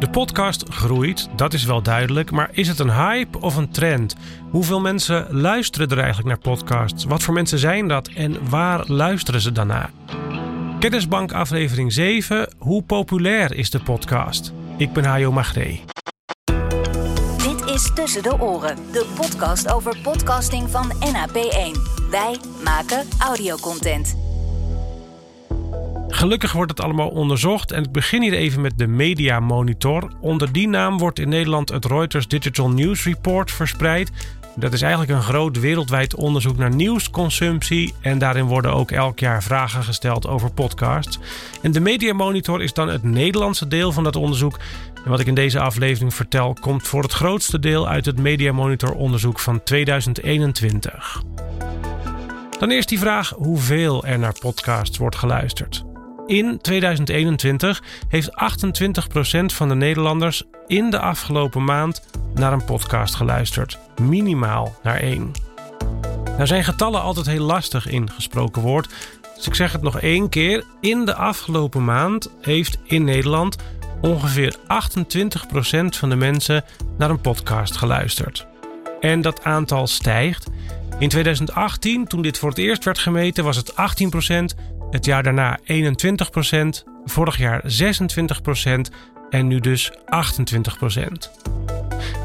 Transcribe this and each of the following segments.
De podcast groeit, dat is wel duidelijk, maar is het een hype of een trend? Hoeveel mensen luisteren er eigenlijk naar podcasts? Wat voor mensen zijn dat en waar luisteren ze naar? Kennisbank aflevering 7. Hoe populair is de podcast? Ik ben Hajo Magree. Dit is Tussen de Oren, de podcast over podcasting van NAP1. Wij maken audiocontent. Gelukkig wordt het allemaal onderzocht en ik begin hier even met de Media Monitor. Onder die naam wordt in Nederland het Reuters Digital News Report verspreid. Dat is eigenlijk een groot wereldwijd onderzoek naar nieuwsconsumptie en daarin worden ook elk jaar vragen gesteld over podcasts. En de Media Monitor is dan het Nederlandse deel van dat onderzoek. En wat ik in deze aflevering vertel komt voor het grootste deel uit het Media Monitor onderzoek van 2021. Dan eerst die vraag hoeveel er naar podcasts wordt geluisterd. In 2021 heeft 28% van de Nederlanders in de afgelopen maand naar een podcast geluisterd. Minimaal naar één. Nou zijn getallen altijd heel lastig in gesproken woord. Dus ik zeg het nog één keer. In de afgelopen maand heeft in Nederland ongeveer 28% van de mensen naar een podcast geluisterd. En dat aantal stijgt. In 2018, toen dit voor het eerst werd gemeten, was het 18%. Het jaar daarna 21%, vorig jaar 26% en nu dus 28%.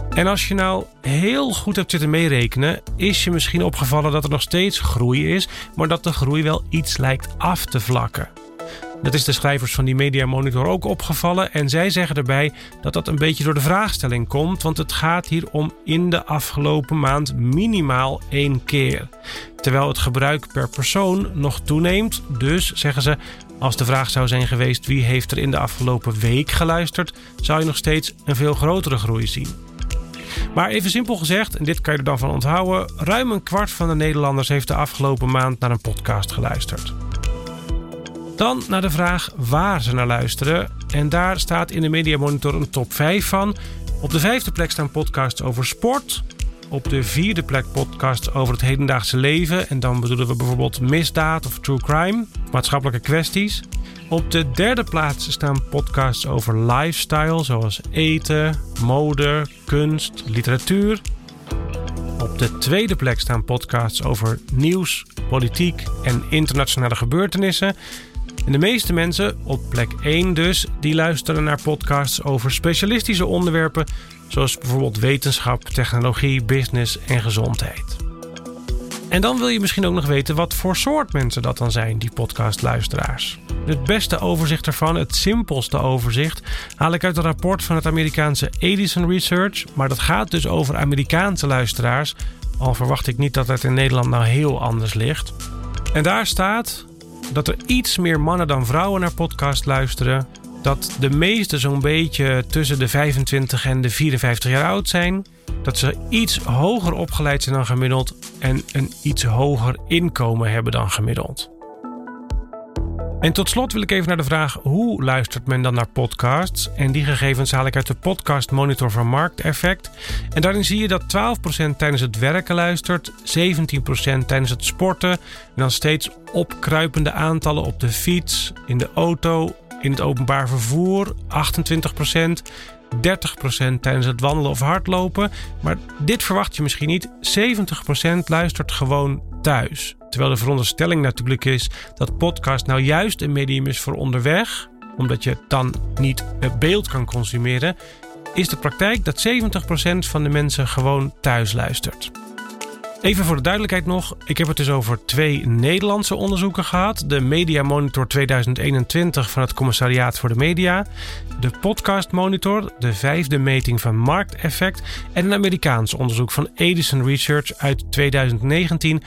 En als je nou heel goed hebt zitten meerekenen, is je misschien opgevallen dat er nog steeds groei is, maar dat de groei wel iets lijkt af te vlakken. Dat is de schrijvers van die Media Monitor ook opgevallen. En zij zeggen erbij dat dat een beetje door de vraagstelling komt. Want het gaat hier om in de afgelopen maand minimaal één keer. Terwijl het gebruik per persoon nog toeneemt. Dus zeggen ze, als de vraag zou zijn geweest wie heeft er in de afgelopen week geluisterd, zou je nog steeds een veel grotere groei zien. Maar even simpel gezegd, en dit kan je er dan van onthouden: ruim een kwart van de Nederlanders heeft de afgelopen maand naar een podcast geluisterd. Dan naar de vraag waar ze naar luisteren. En daar staat in de Media Monitor een top 5 van. Op de vijfde plek staan podcasts over sport. Op de vierde plek podcasts over het hedendaagse leven. En dan bedoelen we bijvoorbeeld misdaad of true crime, maatschappelijke kwesties. Op de derde plaats staan podcasts over lifestyle, zoals eten, mode, kunst, literatuur. Op de tweede plek staan podcasts over nieuws, politiek en internationale gebeurtenissen. En de meeste mensen, op plek 1 dus, die luisteren naar podcasts over specialistische onderwerpen zoals bijvoorbeeld wetenschap, technologie, business en gezondheid. En dan wil je misschien ook nog weten wat voor soort mensen dat dan zijn, die podcastluisteraars. Het beste overzicht ervan, het simpelste overzicht, haal ik uit een rapport van het Amerikaanse Edison Research. Maar dat gaat dus over Amerikaanse luisteraars, al verwacht ik niet dat het in Nederland nou heel anders ligt. En daar staat dat er iets meer mannen dan vrouwen naar podcast luisteren. Dat de meeste zo'n beetje tussen de 25 en de 54 jaar oud zijn. Dat ze iets hoger opgeleid zijn dan gemiddeld en een iets hoger inkomen hebben dan gemiddeld. En tot slot wil ik even naar de vraag: hoe luistert men dan naar podcasts? En die gegevens haal ik uit de Podcast Monitor van Markteffect. En daarin zie je dat 12% tijdens het werken luistert, 17% tijdens het sporten. En dan steeds opkruipende aantallen op de fiets, in de auto, in het openbaar vervoer, 28%. 30% tijdens het wandelen of hardlopen. Maar dit verwacht je misschien niet. 70% luistert gewoon thuis. Terwijl de veronderstelling natuurlijk is dat podcast nou juist een medium is voor onderweg, omdat je dan niet beeld kan consumeren, is de praktijk dat 70% van de mensen gewoon thuis luistert. Even voor de duidelijkheid nog, ik heb het dus over twee Nederlandse onderzoeken gehad. De Media Monitor 2021 van het Commissariaat voor de Media. De Podcast Monitor, de vijfde meting van Markteffect. En een Amerikaans onderzoek van Edison Research uit 2019.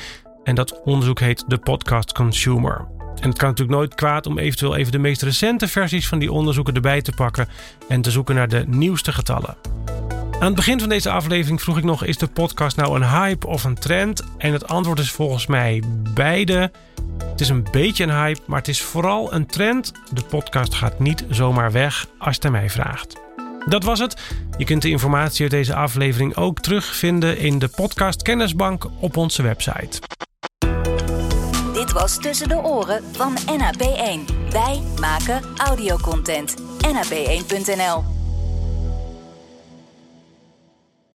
En dat onderzoek heet The Podcast Consumer. En het kan natuurlijk nooit kwaad om eventueel even de meest recente versies van die onderzoeken erbij te pakken en te zoeken naar de nieuwste getallen. Aan het begin van deze aflevering vroeg ik nog: is de podcast nou een hype of een trend? En het antwoord is volgens mij beide. Het is een beetje een hype, maar het is vooral een trend. De podcast gaat niet zomaar weg als je het mij vraagt. Dat was het. Je kunt de informatie uit deze aflevering ook terugvinden in de podcast Kennisbank op onze website. Dit was Tussen de Oren van NAP1. Wij maken audiocontent. NAP1.nl